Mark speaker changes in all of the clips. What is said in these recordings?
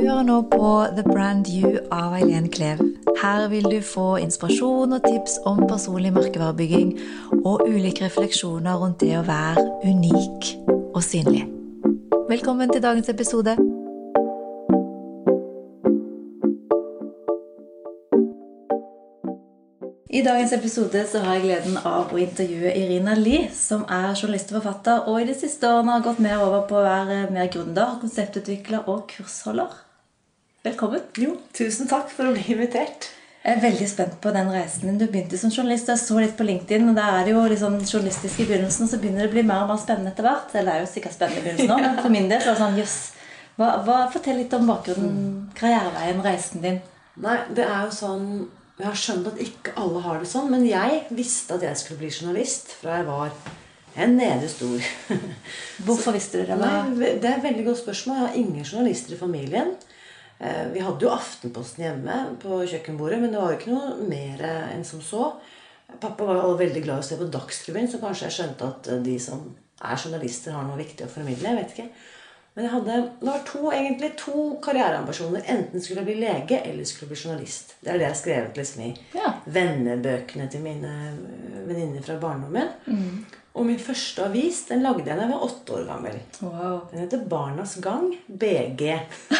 Speaker 1: Hører nå på The Brand You av Eileen Klev. Her vil du få inspirasjon og tips om personlig merkevarebygging og ulike refleksjoner rundt det å være unik og synlig. Velkommen til dagens episode. I dagens episode så har jeg gleden av å intervjue Irina Lie, som er journalist og forfatter, og i de siste årene har gått mer over på å være mer gründer, konseptutvikler og kursholder. Velkommen.
Speaker 2: Jo, tusen takk for å bli invitert.
Speaker 1: Jeg er veldig spent på den reisen din. Du begynte som journalist. Jeg så litt på LinkedIn, og da er det jo liksom journalistisk i begynnelsen, og så begynner det å bli mer og mer spennende etter hvert. Eller det er jo sikkert spennende i begynnelsen òg, men for min del så er det sånn jøss. Hva, hva, fortell litt om bakgrunnen, karriereveien, reisen din.
Speaker 2: Nei, det er jo sånn Jeg har skjønt at ikke alle har det sånn, men jeg visste at jeg skulle bli journalist fra jeg var en nede stor.
Speaker 1: Hvorfor visste du det?
Speaker 2: Nei, det er et veldig godt spørsmål. Jeg har ingen journalister i familien. Eh, Vi hadde jo Aftenposten hjemme på kjøkkenbordet, men det var jo ikke noe mer enn som så. Pappa var jo veldig glad i å se på Dagsrevyen, så kanskje jeg skjønte at de som er journalister, har noe viktig å formidle. jeg vet ikke. Men jeg hadde, det var to, egentlig to karriereambisjoner. Enten skulle jeg bli lege eller skulle jeg bli journalist. Det er det jeg har skrevet liksom i
Speaker 1: Ja.
Speaker 2: vennebøkene til mine venninner fra barndommen. Og min første avis den lagde jeg da jeg var åtte år gammel.
Speaker 1: Wow.
Speaker 2: Den heter Barnas Gang. BG.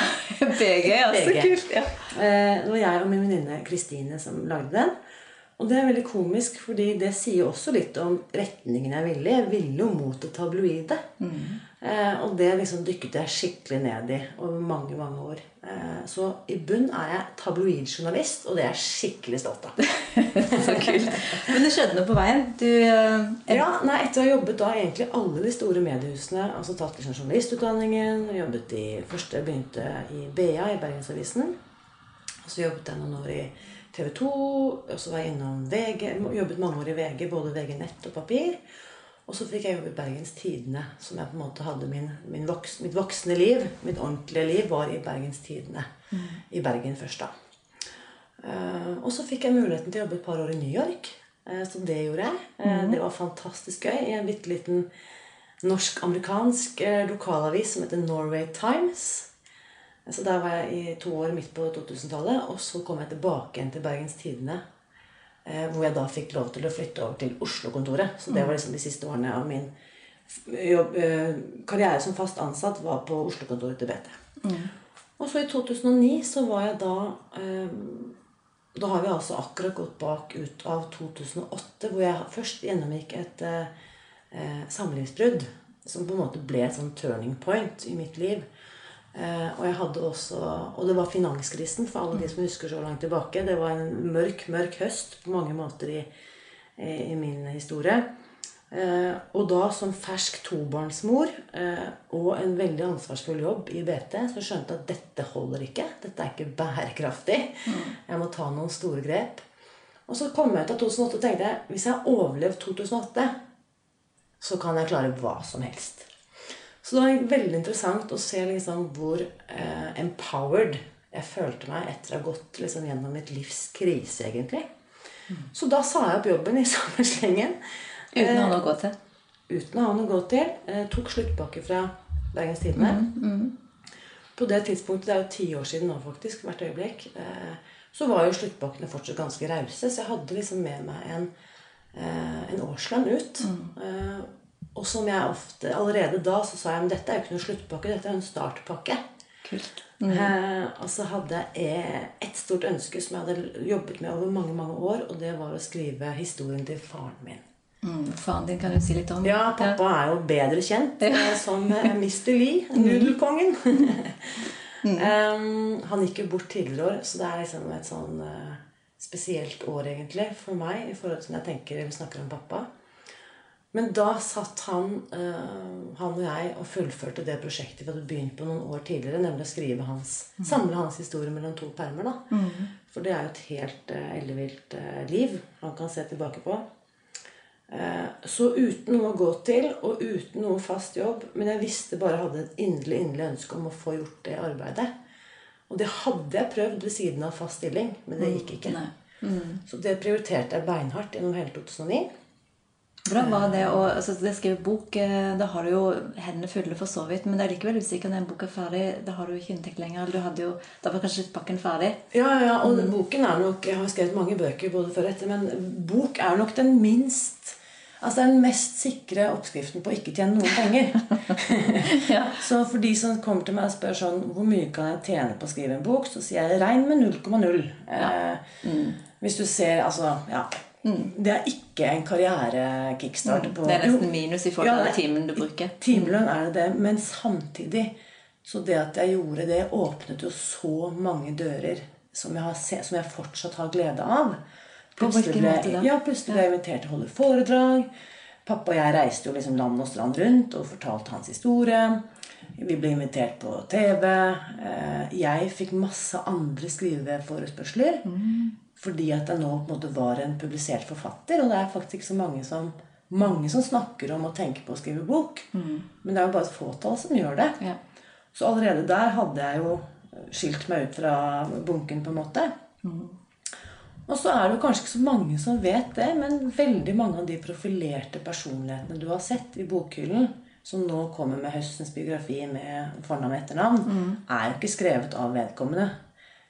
Speaker 1: BG, ja. Så kult. Ja.
Speaker 2: Eh, Det var jeg og min venninne Kristine som lagde den. Og det er veldig komisk, fordi det sier også litt om retningen jeg ville i. Jeg ville jo mot det tabloide. Eh, og det liksom dykket jeg skikkelig ned i over mange, mange år. Eh, så i bunn er jeg tabloidjournalist, og det er jeg skikkelig stolt av.
Speaker 1: Så kult. Men det skjedde noe på veien. Du eh,
Speaker 2: Ja, nei, Etter å ha jobbet da egentlig alle de store mediehusene, altså tatt liksom journalistutdanningen jobbet i, Først begynte i BA, i Bergensavisen. Og så jobbet jeg noen år i TV 2. Og så var jeg innom VG, jobbet mange år i VG, både VG Nett og papir. Og så fikk jeg jobb i Bergens Tidende, som jeg på en måte hadde min, min voks, mitt voksne liv. Mitt ordentlige liv var i Bergens Tidende. I Bergen først, da. Uh, og så fikk jeg muligheten til å jobbe et par år i New York. Uh, så det gjorde jeg. Eh, Det var fantastisk gøy. I en bitte liten norsk-amerikansk eh, lokalavis som heter Norway Times. Så der var jeg i to år midt på 2000-tallet. Og så kom jeg tilbake igjen til Bergens Tidende. eh, Hvor jeg da fikk lov til å flytte over til Oslo-kontoret. Så det var liksom de siste årene av min jobb, eh, karriere som fast ansatt var på Oslo-kontoret til BT. Og så i 2009 så var jeg da eh, Da har vi altså akkurat gått bak ut av 2008, hvor jeg først gjennomgikk et samlivsbrudd. Som på en måte ble et sånn turning point i mitt liv. Eh, og jeg hadde også Og det var finanskrisen, for alle de som husker så langt tilbake. Det var en mørk, mørk høst på mange måter i, i, min historie. Eh, og da som fersk tobarnsmor eh, og en veldig ansvarsfull jobb i BT, så skjønte jeg at dette holder ikke. Dette er ikke bærekraftig. Jeg må ta noen store grep. Og så kom jeg ut av 2008 og tenkte hvis jeg har overlevd 2008, så kan jeg klare hva som helst. Så det var veldig interessant å se liksom hvor eh, empowered jeg følte meg etter å ha gått liksom gjennom mitt livs krise, egentlig. Så da sa jeg opp jobben i samme slengen.
Speaker 1: Uten å ha noe å gå til.
Speaker 2: Uten å ha noe å gå til. Eh, tok sluttpakke fra Bergens Tidende. På det tidspunktet, det er jo ti år siden nå faktisk, hvert øyeblikk, eh, så var jo sluttpakkene fortsatt ganske rause. Så jeg hadde liksom med meg en, eh, en årslønn ut. Eh, og som jeg ofte Allerede da så sa jeg at dette er jo ikke noen sluttpakke, dette er en startpakke.
Speaker 1: Kult.
Speaker 2: Eh, og så hadde jeg et stort ønske som jeg hadde jobbet med over mange mange år, og det var å skrive historien til faren min.
Speaker 1: Mm, faren din kan du si litt om.
Speaker 2: Ja, pappa er jo bedre kjent eh, som eh, Mr. Lee, nudelkongen. um, han gikk jo bort tidligere år, så det er liksom et sånn eh, spesielt år egentlig for meg i forhold til når jeg tenker eller snakker om pappa. Men da satt han, eh, han og jeg og fullførte det prosjektet vi hadde begynt på noen år tidligere, nemlig å skrive hans, samle hans historie mellom to permer. da. For det er jo et helt uh, ellevilt eh, liv han kan se tilbake på. Eh, Så uten noe å gå til og uten noe fast jobb Men jeg visste bare jeg hadde et inderlig inderlig ønske om å få gjort det arbeidet. Og det hadde jeg prøvd ved siden av fast stilling, men det gikk ikke.
Speaker 1: Mm.
Speaker 2: Så det prioriterte jeg beinhardt gjennom hele 2009.
Speaker 1: Hvordan var det å altså, det skrive bok? eh, Da har du jo hendene fulle for så vidt, men det er likevel usikkert når en bok er ferdig. Da har du ikke inntekt lenger. jo, da var kanskje pakken ferdig.
Speaker 2: Ja, ja, og mm. boken er nok Jeg har skrevet mange bøker både før og etter, men bok er nok den minst Altså den mest sikre oppskriften på å ikke tjene noen penger.
Speaker 1: Ja.
Speaker 2: Så for de som kommer til meg og spør sånn Hvor mye kan jeg tjene på å skrive en bok? Så sier jeg regn med 0,0. Eh, Hvis du ser Altså, ja. Det er ikke en karriere-kickstart på
Speaker 1: Det er nesten minus i forhold til ja, timen du bruker.
Speaker 2: Timelønn er det det, men samtidig Så det at jeg gjorde det, åpnet jo så mange dører som jeg, har se, som jeg fortsatt har glede av.
Speaker 1: Hvilken
Speaker 2: ble? Ja, plutselig ble jeg invitert til å holde foredrag. Pappa og jeg reiste jo liksom land og strand rundt og fortalte hans historie. Vi ble invitert på TV. Eh, Jeg fikk masse andre skriveforespørsler. Fordi at jeg nå på en måte var en publisert forfatter. Og det er faktisk ikke så mange som, mange som snakker om å tenke på å skrive bok. Men det er jo bare et fåtall som gjør det.
Speaker 1: Ja.
Speaker 2: Så allerede der hadde jeg jo skilt meg ut fra bunken, på en måte. Og så er det jo kanskje ikke så mange som vet det, men veldig mange av de profilerte personlighetene du har sett i bokhyllen, som nå kommer med høstens biografi med fornavn og etternavn, er jo ikke skrevet av vedkommende.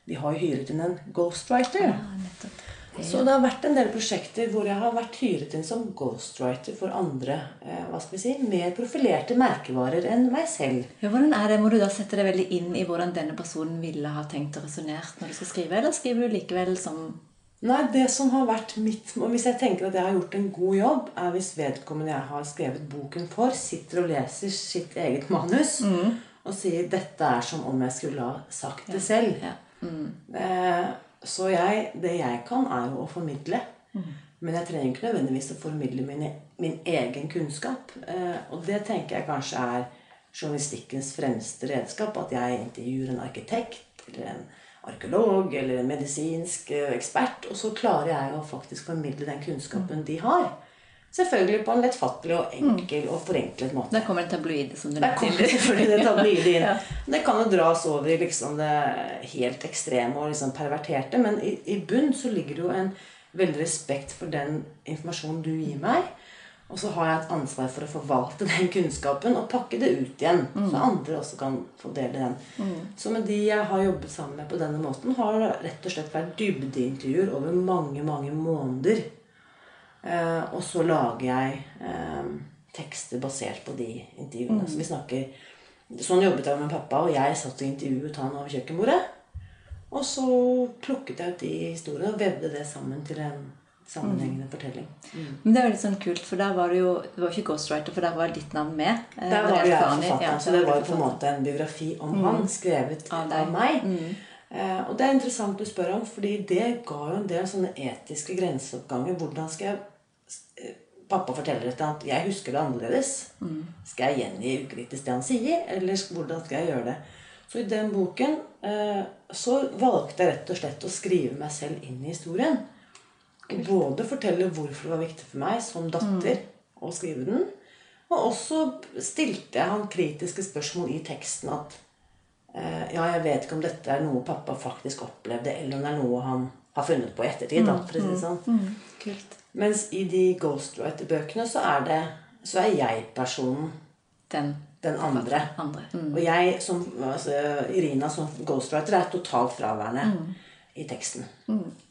Speaker 2: De har jo hyret inn en ghostwriter.
Speaker 1: Ja, nettopp.
Speaker 2: Så det har vært en del prosjekter hvor jeg har vært hyret inn som ghostwriter for andre eh, hva skal vi si, mer profilerte merkevarer enn meg selv.
Speaker 1: Ja, hvordan er det? Må du da sette deg veldig inn i hvordan denne personen ville ha tenkt og resonnert når du skal skrive, eller skriver du likevel som
Speaker 2: Nei, det som har vært mitt og Hvis jeg tenker at jeg har gjort en god jobb, er hvis vedkommende jeg har skrevet boken for, sitter og leser sitt eget manus og sier 'Dette er som om jeg skulle ha sagt det selv'.
Speaker 1: Ja.
Speaker 2: Eh, så jeg, det jeg kan, er jo å formidle. Men jeg trenger ikke nødvendigvis å formidle min, min egen kunnskap. Eh, og det tenker jeg kanskje er journalistikkens fremste redskap. At jeg intervjuer en arkitekt eller en arkeolog eller en medisinsk eh, ekspert. Og så klarer jeg å faktisk formidle den kunnskapen de har. Selvfølgelig på en lettfattelig og enkel og forenklet måte.
Speaker 1: Der kommer det tabloid, som du
Speaker 2: Der kommer selvfølgelig det tabloide inn.
Speaker 1: Ja.
Speaker 2: Det kan jo dras over i liksom det helt ekstreme og liksom perverterte, men i, i bunn så ligger det jo en veldig respekt for den informasjonen du gir meg. Og så har jeg et ansvar for å forvalte den kunnskapen og pakke det ut igjen. Så andre også kan få dele den. Så med de jeg har jobbet sammen med på denne måten, har rett og slett vært dybdeintervjuer over mange, mange måneder. Eh, og så lager jeg eh, tekster basert på de intervjuene. Så vi snakker Sånn jobbet jeg med pappa, og jeg satt og intervjuet han over kjøkkenbordet. Og så plukket jeg ut de historiene og vevde det sammen til en sammenhengende fortelling.
Speaker 1: Men det er veldig sånn kult, for der var det jo Det var ikke ghostwriter, for der var ditt navn med. Eh,
Speaker 2: Der var
Speaker 1: Maria
Speaker 2: jo jeg
Speaker 1: Farni.
Speaker 2: forfatteren,
Speaker 1: Ja,
Speaker 2: så det var på en måte en biografi om han, skrevet
Speaker 1: Av
Speaker 2: av, meg. Eh, og det er interessant du spør om, fordi det ga jo en del sånne etiske grenseoppganger. Hvordan skal jeg eh, Pappa forteller et eller annet. Jeg husker det annerledes. Skal jeg gjengi ukritisk det han sier, eller hvordan skal jeg gjøre det? Så i den boken eh, så valgte jeg rett og slett å skrive meg selv inn i historien. Og både fortelle hvorfor det var viktig for meg som datter å skrive den, og også stilte jeg han kritiske spørsmål i teksten at ja, jeg vet ikke om dette er noe pappa faktisk opplevde, eller om det er noe han har funnet på i ettertid. da, for å si det sånn.
Speaker 1: Kult.
Speaker 2: Mens i de ghostwriter-bøkene så er det så er jeg-personen
Speaker 1: Den
Speaker 2: den andre.
Speaker 1: andre. Mm.
Speaker 2: Og jeg som altså, Irina som ghostwriter er totalt fraværende i teksten.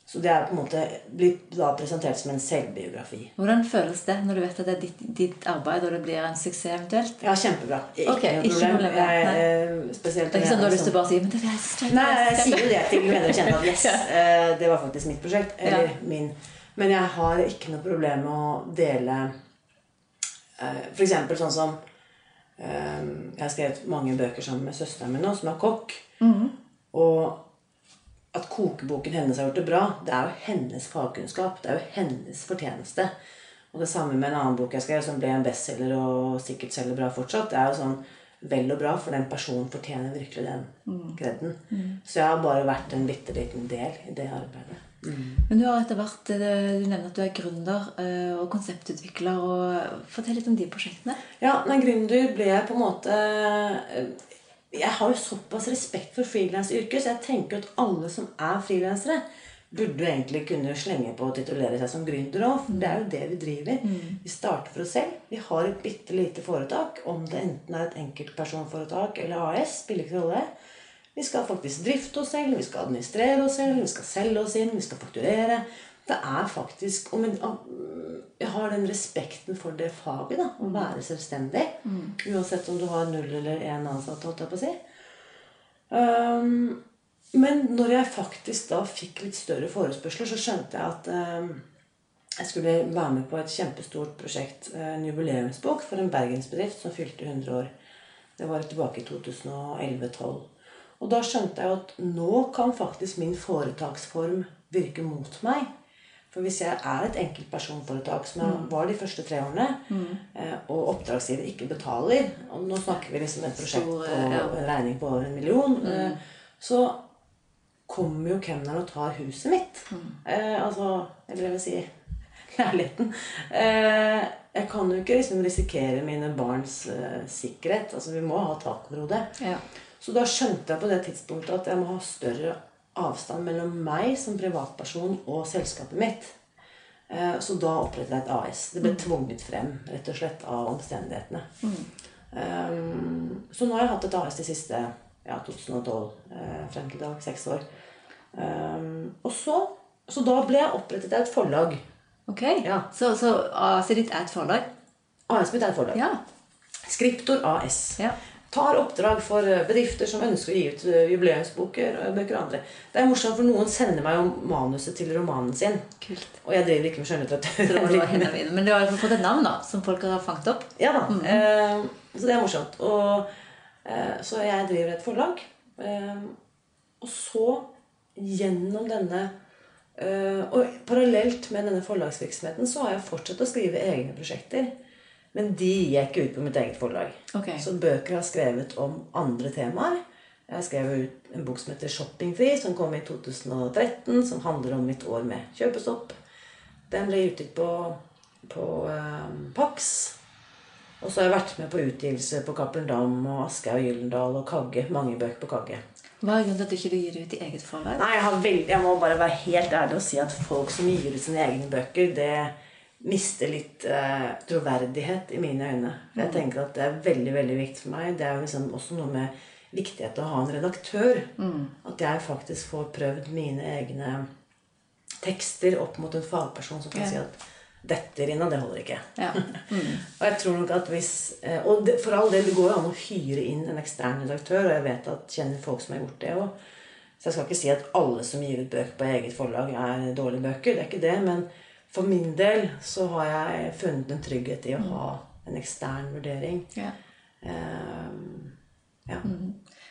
Speaker 2: Så det er på en måte blitt da presentert som en selvbiografi.
Speaker 1: Hvordan føles det når du vet at det er ditt, ditt arbeid, og det blir en suksess eventuelt?
Speaker 2: Ja, kjempebra. Ikke
Speaker 1: okay,
Speaker 2: noe
Speaker 1: ikke
Speaker 2: problem.
Speaker 1: noe
Speaker 2: Jeg, eh, spesielt
Speaker 1: Det er ikke sånn du har lyst til å bare si Men det er så
Speaker 2: Nei, jeg sier jo det til venner og kjente at yes, eh, det var faktisk mitt prosjekt. Eller
Speaker 1: Ja.
Speaker 2: min. Men jeg har ikke noe problem med å dele F.eks. For eksempel sånn som eh, Jeg har skrevet mange bøker sammen med søsteren min nå, som er kokk. Og at kokeboken hennes har gjort det bra, det er jo hennes fagkunnskap. Det er jo hennes fortjeneste. Og det samme med en annen bok jeg skrev, som ble en bestselger og sikkert selger bra fortsatt. Det er jo sånn vel og bra, for den personen fortjener virkelig den kredden. Så jeg har bare vært en bitte liten del i det arbeidet.
Speaker 1: Men du har etter hvert eh, Du nevner at du er gründer eh, og konseptutvikler. og Fortell litt om de prosjektene.
Speaker 2: Ja, men gründer ble jeg på en måte eh, Jeg har jo såpass respekt for frilansyrket, så jeg tenker at alle som er frilansere, burde egentlig kunne slenge på å titulere seg som gründer òg. For det er jo det vi driver. Vi starter for oss selv. Vi har et bitte lite foretak. Om det enten er et enkeltpersonforetak eller AS, spiller ikke rolle. Vi skal faktisk drifte oss selv, vi skal administrere oss selv, vi skal selge oss inn, vi skal fakturere. Det er faktisk og men, Jeg har den respekten for det faget, da, å være selvstendig. Uansett om du har null eller én ansatt, holdt jeg på å si. Um, men når jeg faktisk da fikk litt større forespørsler, så skjønte jeg at um, jeg skulle være med på et kjempestort prosjekt, en jubileumsbok for en bergensbedrift som fylte 100 år. Det var tilbake i 2011-2012. Og da skjønte jeg at nå kan faktisk min foretaksform virke mot meg. For hvis jeg er et enkeltpersonforetak, som jeg var de første tre årene, mm. og oppdragsgiver ikke betaler Og nå snakker vi liksom et prosjekt på
Speaker 1: ja.
Speaker 2: en regning på over en million. Mm. Så kommer jo kemneren og tar huset mitt. Eh, altså Eller jeg vil si leiligheten. Eh, jeg kan jo ikke liksom risikere mine barns eh, sikkerhet. Altså Vi må ha tak over hodet.
Speaker 1: Ja.
Speaker 2: Så da skjønte jeg på det tidspunktet at jeg må ha større avstand mellom meg som privatperson og selskapet mitt. Eh, Så da opprettet jeg et AS. Det ble tvunget frem rett og slett av omstendighetene. Um, så nå har jeg hatt et AS de siste ja, 2012, eh, frem til i dag, seks år. Og så, så da ble jeg opprettet av et forlag.
Speaker 1: Ok.
Speaker 2: Ja.
Speaker 1: Så, så AC ditt er et forlag?
Speaker 2: AS mitt er et forlag.
Speaker 1: Ja.
Speaker 2: Skriptor AS.
Speaker 1: ja.
Speaker 2: Tar oppdrag for eh, bedrifter som ønsker å gi ut jubileumsbøker jubileumsboker og andre. Det er morsomt, for noen sender meg jo manuset til romanen sin.
Speaker 1: Kult.
Speaker 2: Og jeg driver ikke med skjønnlitteratur.
Speaker 1: Men du har fått et navn da, som folk har fanget opp.
Speaker 2: Ja da. Eh, så det er morsomt. Og, eh, så jeg driver et forlag. Eh, og så, gjennom denne eh, Og parallelt med denne forlagsvirksomheten så har jeg fortsatt å skrive egne prosjekter. Men de ikke ut på mitt eget forlag.
Speaker 1: Okay.
Speaker 2: Så bøker jeg har skrevet om andre temaer. Jeg har skrevet ut en bok som heter 'Shoppingfri', som kom i 2013. Som handler om mitt år med kjøpestopp. Den ble utgitt på, på eh, Pax. Og så har jeg vært med på utgivelse på Cappelen Dam og Aschehoug Gyllendal og Kagge. Mange bøker på Kagge.
Speaker 1: Hva er grunnen til at du ikke gir ut i eget forlag?
Speaker 2: Nei, jeg, har veld... jeg må bare være helt ærlig og si at folk som gir ut sine egne bøker, det mister litt eh, troverdighet i mine øyne. For jeg tenker at det er veldig veldig viktig for meg. Det er jo liksom også noe med viktighet å ha en redaktør. At jeg faktisk får prøvd mine egne tekster opp mot en fagperson som kan
Speaker 1: Ja.
Speaker 2: si at dette, Rina, det holder ikke.
Speaker 1: Ja.
Speaker 2: Og jeg tror nok at hvis eh, Og det, for all del, det går jo an å hyre inn en ekstern redaktør, og jeg vet at kjenner folk som har gjort det òg. Så jeg skal ikke si at alle som gir ut bøker på eget forlag, er dårlige bøker. Det er ikke det. Men for min del så har jeg funnet en trygghet i å ha en ekstern vurdering.
Speaker 1: ja.
Speaker 2: Um, ja.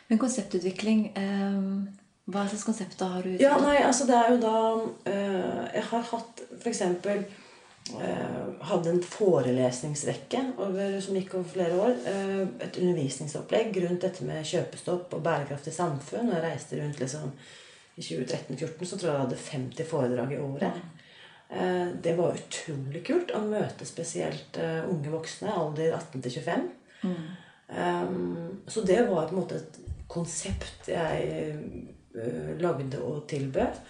Speaker 1: Men konseptutvikling um, Hva slags konsepter har du?
Speaker 2: Ja, nei, altså det er jo da uh, Jeg har hatt for eksempel eh, hadde en forelesningsrekke over, som gikk over flere år. Uh, et undervisningsopplegg rundt dette med kjøpestopp og bærekraftig samfunn. Og jeg reiste rundt liksom I 2013-2014 så tror jeg jeg hadde 50 foredrag i året. Eh, det var utrolig kult å møte spesielt eh, unge voksne, alder 18 til 25. Um, så det var på en måte et konsept jeg øh, lagde og tilbød.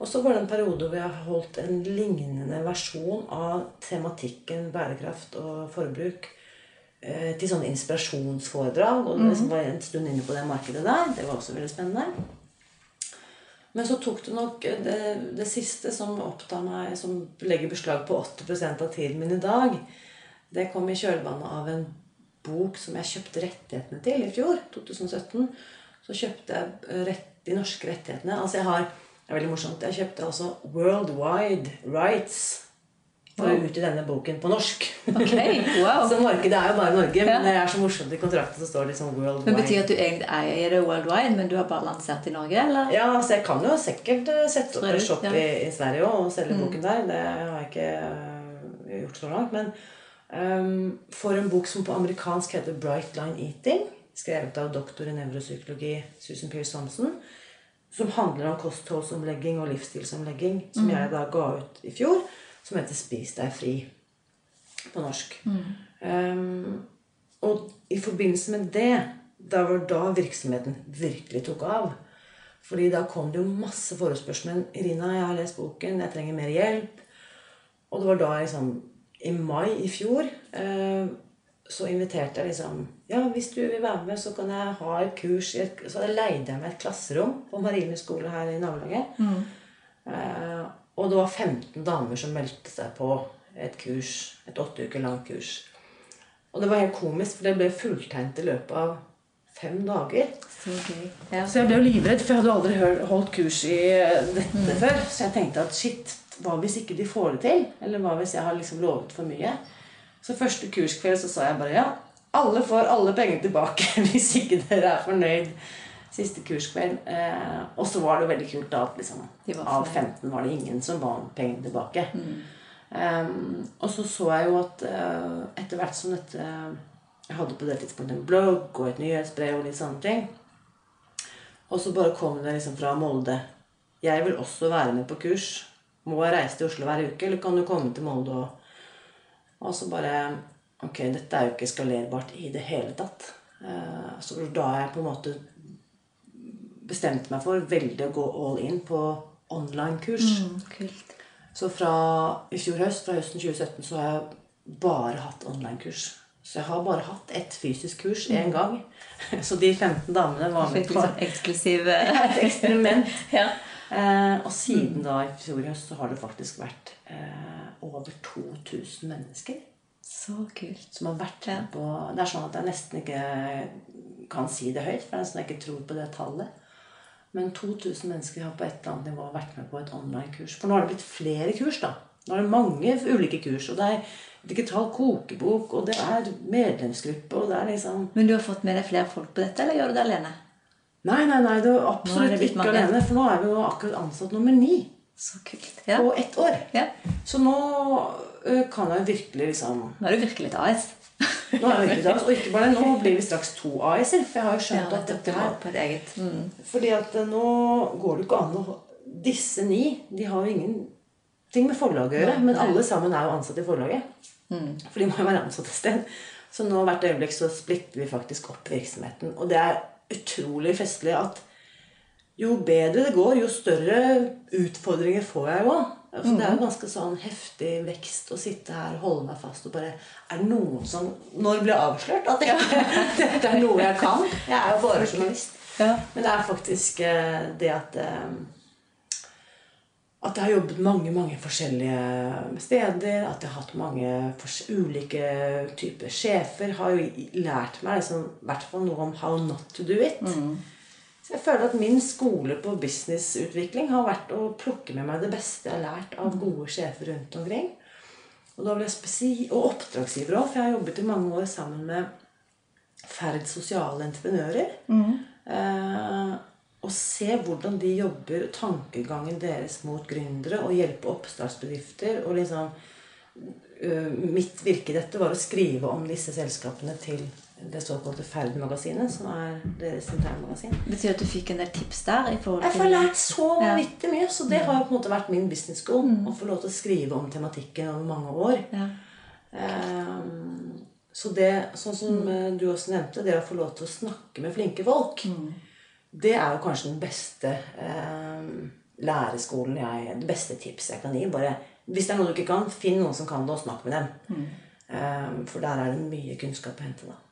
Speaker 2: Og så var det en periode hvor jeg holdt en lignende versjon av tematikken bærekraft og forbruk eh, til sånne inspirasjonsforedrag. Og det liksom var en stund inne på det markedet der. Det var også veldig spennende. Men så tok det nok det, det siste som opptar meg, som legger beslag på 80% av tiden min i dag, det kom i kjølvannet av en bok som jeg kjøpte rettighetene til i fjor, 2017. Så kjøpte jeg eh, rett, de norske rettighetene. Altså jeg har, det er veldig morsomt, jeg kjøpte altså Worldwide Rights for ut i denne boken på norsk.
Speaker 1: Okay, wow.
Speaker 2: så markedet er jo bare Norge, men det er så morsomt i kontrakten så står det liksom Worldwide.
Speaker 1: Men Betyr at du egentlig eier det worldwide, men du har bare lansert i Norge? eller?
Speaker 2: Ja, så jeg kan jo sikkert eh, sette opp en shop
Speaker 1: ja. Mm.
Speaker 2: i, i Sverige også, og selge boken der. Det har jeg ikke eh, gjort så langt. Men um, for en bok som på amerikansk heter Bright Line Eating, skrevet av doktor i nevropsykologi Susan Pierce Thompson, som handler om kostholdsomlegging og livsstilsomlegging, som
Speaker 1: Mm.
Speaker 2: jeg da ga ut i fjor, som heter Spis deg fri på norsk.
Speaker 1: Mm.
Speaker 2: Um, og i forbindelse med det, da var da virksomheten virkelig tok av. Fordi da kom det jo masse forespørsler. Men Irina, jeg har lest boken, jeg trenger mer hjelp. Og det var da liksom I mai i fjor uh, så inviterte jeg liksom Ja, hvis du vil være med, så kan jeg ha et kurs et, Så hadde jeg meg et klasserom på Marine skole her i nabolaget. Eh, og det var 15 damer som meldte seg på et kurs. Et åtte uker langt kurs. Og det var helt komisk, for det ble fulltegnet i løpet av fem dager.
Speaker 1: Så gøy. Ja.
Speaker 2: Så jeg ble jo livredd, for jeg hadde aldri holdt kurs i dette dette før. Så jeg tenkte at shit, hva hvis ikke de får det til? Eller hva hvis jeg har liksom lovet for mye? Så første kurskveld så sa jeg bare ja, alle får alle pengene tilbake hvis ikke dere er fornøyd. Siste kurskveld. Eh, og så var det jo veldig kult da at liksom, av 15 var det ingen som ba om pengene tilbake. Um, og så så jeg jo at uh, etter hvert som dette Jeg hadde på det tidspunktet en blogg og et nyhetsbrev og litt sånne ting. Og så bare kom det liksom fra Molde. Jeg vil også være med på kurs. Må jeg reise til Oslo hver uke, eller kan du komme til Molde og Og så bare Ok, dette er jo ikke skalerbart i det hele tatt. Eh, så da jeg på en måte bestemt meg for veldig å gå all in på online-kurs.
Speaker 1: Mm.
Speaker 2: Så fra i fjor høst, fra høsten 2017, så har jeg bare hatt online-kurs. Så jeg har bare hatt ett fysisk kurs én gang. Så de 15 damene var med på
Speaker 1: eksklusive eksklusiv eh,
Speaker 2: et eksperiment.
Speaker 1: ja.
Speaker 2: Eh, og siden da i fjor høst så har det faktisk vært eh, over 2000 mennesker
Speaker 1: Så kult.
Speaker 2: som har vært med på Det er sånn at jeg nesten ikke kan si det høyt, for jeg nesten ikke tror på det tallet. Men 2000 mennesker har på et eller annet nivå vært med på et online-kurs. For nå har det blitt flere kurs, da. Nå er det mange ulike kurs. Og det er digital kokebok, og det er medlemsgruppe, og det er liksom
Speaker 1: Men du har fått med deg flere folk på dette, eller gjør du det alene?
Speaker 2: Nei, nei, nei, det er absolutt
Speaker 1: det
Speaker 2: ikke alene. For nå er vi jo akkurat ansatt nummer ni
Speaker 1: Så kult. Ja.
Speaker 2: på ett år.
Speaker 1: ja.
Speaker 2: Så nå kan jeg virkelig liksom
Speaker 1: Nå er du virkelig et AS.
Speaker 2: Nå er vi ikke det, Og ikke bare det, nå blir vi straks to AS-er. For jeg har jo
Speaker 1: Ja,
Speaker 2: skjønt at dette
Speaker 1: var på et eget mm.
Speaker 2: Fordi at eh, nå går det ikke an å Disse ni de har jo ingenting med forlaget å gjøre. Men alle sammen er jo ansatt i forlaget.
Speaker 1: Mm.
Speaker 2: For de må jo være ansatt et sted. Så nå hvert øyeblikk så splitter vi faktisk opp virksomheten. Og det er utrolig festlig at jo bedre det går, jo større utfordringer får jeg jo. Altså, Det er jo ganske sånn heftig vekst å sitte her og holde meg fast og bare Er det noen som Når blir avslørt at jeg, dette er noe jeg kan? Jeg er jo bare journalist.
Speaker 1: Ja.
Speaker 2: Men det er faktisk eh, det at eh, At jeg har jobbet mange mange forskjellige steder. At jeg har hatt mange ulike typer sjefer. Har jo lært meg liksom, i hvert fall noe om how not to do it. Så jeg føler at min skole på businessutvikling har vært å plukke med meg det beste jeg har lært av gode sjefer rundt omkring. Og, da ble jeg spesi og oppdragsgiver òg, for jeg har jobbet i mange år sammen med Ferd sosiale entreprenører. Eh, og se hvordan de jobber, tankegangen deres mot gründere, og hjelpe oppstartsbedrifter. Og liksom eh, Mitt virke i dette var å skrive om disse selskapene til det såkalte Ferd-magasinet, som er deres internmagasin.
Speaker 1: Betyr at du fikk en del tips der?
Speaker 2: Jeg får lært så
Speaker 1: Ja.
Speaker 2: mye, så det har jo på en måte vært min business school. Å få lov til å skrive om tematikken over mange år.
Speaker 1: Ja.
Speaker 2: Ehm, så det, sånn som mm. du også nevnte, det å få lov til å snakke med flinke folk, det er jo kanskje den beste ehm, læreskolen jeg Det beste tipset jeg kan gi. Bare, hvis det er noe du ikke kan, finn noen som kan det, og snakk med dem. Ehm, for der er det mye kunnskap å hente. da.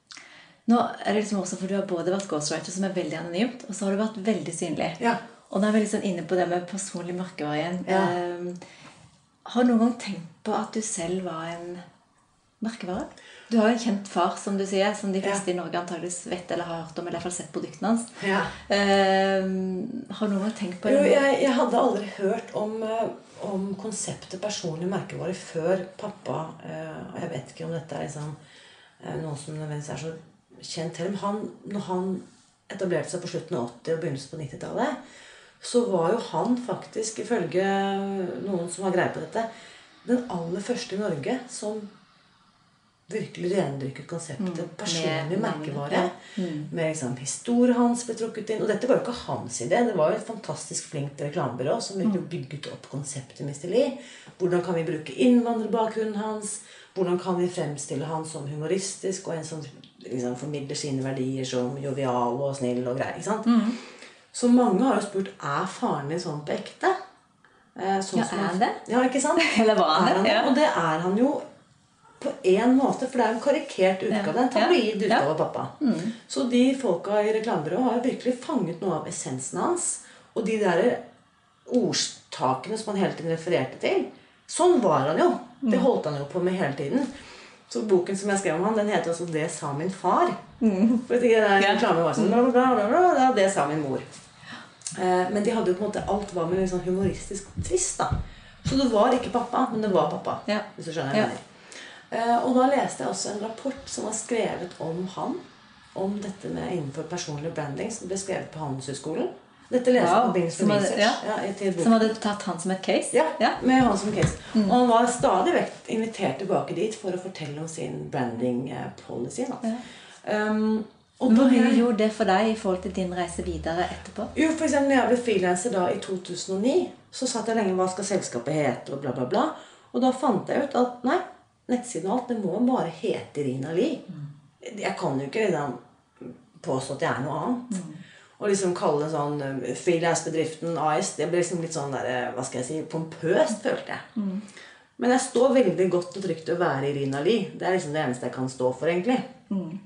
Speaker 1: Nå er det liksom også, for Du har både vært ghostwriter, som er veldig anonymt, og så har du vært veldig synlig.
Speaker 2: Ja.
Speaker 1: Og nå er vi sånn inne på det med personlig merkevare igjen.
Speaker 2: Ja.
Speaker 1: Um, har du noen gang tenkt på at du selv var en merkevare? Du har jo en kjent far, som du sier, som de fleste i Norge antageligvis vet eller har hørt om, eller i hvert fall sett produktene hans.
Speaker 2: Ja.
Speaker 1: Eh, har du noen gang tenkt på
Speaker 2: Jo,
Speaker 1: det?
Speaker 2: jeg, jeg hadde aldri hørt om, eh, om konseptet personlig merkevare før pappa eh, Og jeg vet ikke om dette er liksom, eh, noe som nødvendigvis er så kjent. Men han, når han etablerte seg på slutten av 80- og begynnelsen på 90-tallet, så var jo han faktisk, ifølge noen som har greie på dette, den aller første i Norge som virkelig rendyrket konseptet personlig
Speaker 1: med
Speaker 2: merkevare.
Speaker 1: Mm.
Speaker 2: Med liksom historien hans ble trukket inn. Og dette var jo ikke hans idé. Det var jo et fantastisk flinkt reklamebyrå som virkelig bygget opp konseptet Mr. Lee. Hvordan kan vi bruke innvandrerbakgrunnen hans? Hvordan kan vi fremstille han som humoristisk og en som liksom formidler sine verdier som jovial og snill og grei? ikke sant? Så mange har jo spurt er faren din sånn på ekte. Eh, sånn
Speaker 1: Ja,
Speaker 2: som
Speaker 1: er
Speaker 2: han-
Speaker 1: det?
Speaker 2: Ja, ikke sant?
Speaker 1: Eller var han
Speaker 2: Er
Speaker 1: han
Speaker 2: det?
Speaker 1: Ja.
Speaker 2: Og det er han jo på én måte, for det er en karikert utgave.
Speaker 1: Ja.
Speaker 2: En tabloid
Speaker 1: utgave
Speaker 2: utgave
Speaker 1: Ja.
Speaker 2: pappa. pappa. Så de folka i reklamebyrået har virkelig fanget noe av essensen hans. Og de der ordstakene som han hele tiden refererte til. Sånn var han jo. Det holdt han jo på med hele tiden. Så boken som jeg skrev om han, den heter også 'Det sa min far'. For jeg tenker, den
Speaker 1: Ja.
Speaker 2: reklamen var sånn bla, bla, bla, bla, Det sa min mor. Eh, men de hadde jo på en måte alt var med en sånn humoristisk twist. da Så det var ikke pappa, men det var pappa.
Speaker 1: Ja.
Speaker 2: Hvis du skjønner
Speaker 1: Ja.
Speaker 2: Eh, og da leste jeg også en rapport som var skrevet om han. Om dette med innenfor personlig branding, som ble skrevet på Handelshøyskolen. Dette leste
Speaker 1: Wow.
Speaker 2: på Bings Research.
Speaker 1: ja.
Speaker 2: Ja.
Speaker 1: Som hadde tatt han som et case?
Speaker 2: Ja,
Speaker 1: ja.
Speaker 2: med han som case. Og han var stadig vekk invitert tilbake dit for å fortelle om sin branding eh, policy. Da. Um, og
Speaker 1: Hvor mye gjorde det for deg i forhold til din reise videre etterpå?
Speaker 2: jo, for eksempel, når jeg ble frilanser da i 2009, så satt jeg lenge Hva skal selskapet hete? og bla, bla, bla. Og da fant jeg ut at nei, nettsiden og alt, det må bare hete Rina Li. Jeg kan jo ikke liksom påstå at jeg er noe annet. Og liksom kalle det sånn eh, frilansbedriften AS, det ble liksom litt sånn der, eh, hva skal jeg si, pompøst, følte jeg. Men jeg står veldig godt og trygt å være Irina Li. Det er liksom det eneste jeg kan stå for, egentlig. Mm.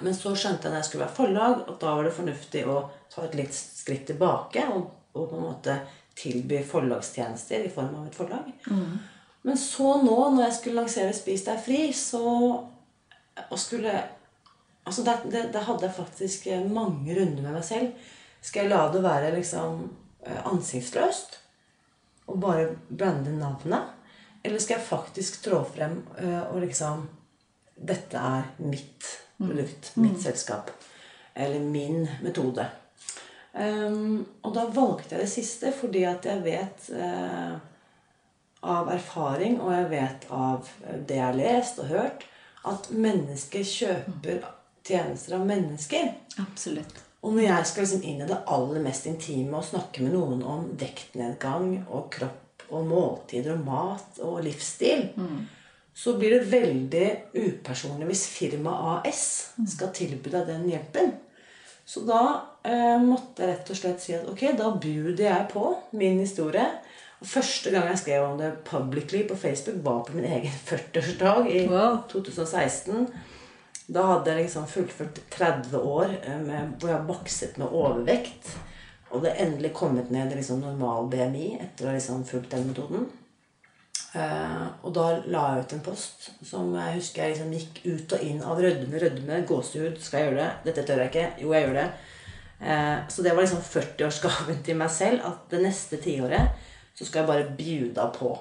Speaker 2: Men så skjønte jeg når jeg skulle være forlag, at da var det fornuftig å ta et litt skritt tilbake og, og på en måte tilby forlagstjenester i form av et forlag. Men så nå, når jeg skulle lansere Spis deg fri, så og skulle Altså, det, det, det hadde jeg faktisk eh, mange runder med meg selv. Skal jeg la det være liksom eh, ansiktsløst? Og bare brande navnet? Eller skal jeg faktisk trå frem eh, og liksom Dette er mitt produkt, mitt selskap. Eller min metode. Um, og da valgte jeg det siste fordi at jeg vet uh, av erfaring, og jeg vet av det jeg har lest og hørt, at mennesker kjøper tjenester av mennesker.
Speaker 1: Absolutt.
Speaker 2: Og når jeg skal liksom inn i det aller mest intime og snakke med noen om vektnedgang og kropp og måltider og mat og livsstil, så blir det veldig upersonlig hvis firma AS skal tilby deg den hjelpen. Så da eh, måtte jeg rett og slett si at ok, da bjuder jeg på min historie. Og Første gang jeg skrev om det publicly på Facebook, var på min egen 40-årsdag i
Speaker 1: Wow.
Speaker 2: 2016. Da hadde jeg liksom fullført 30 år eh, med, hvor jeg har bakset med overvekt. Og det endelig kommet ned i liksom normal BMI etter å ha liksom fulgt den metoden. Uh, og da la jeg ut en post som jeg husker jeg liksom gikk ut og inn av rødme, rødme, gåsehud. Skal jeg gjøre det? Dette tør jeg ikke. Jo, jeg gjør det. Uh, så det var liksom 40-årsgaven til meg selv. At det neste tiåret så skal jeg bare bjuda på.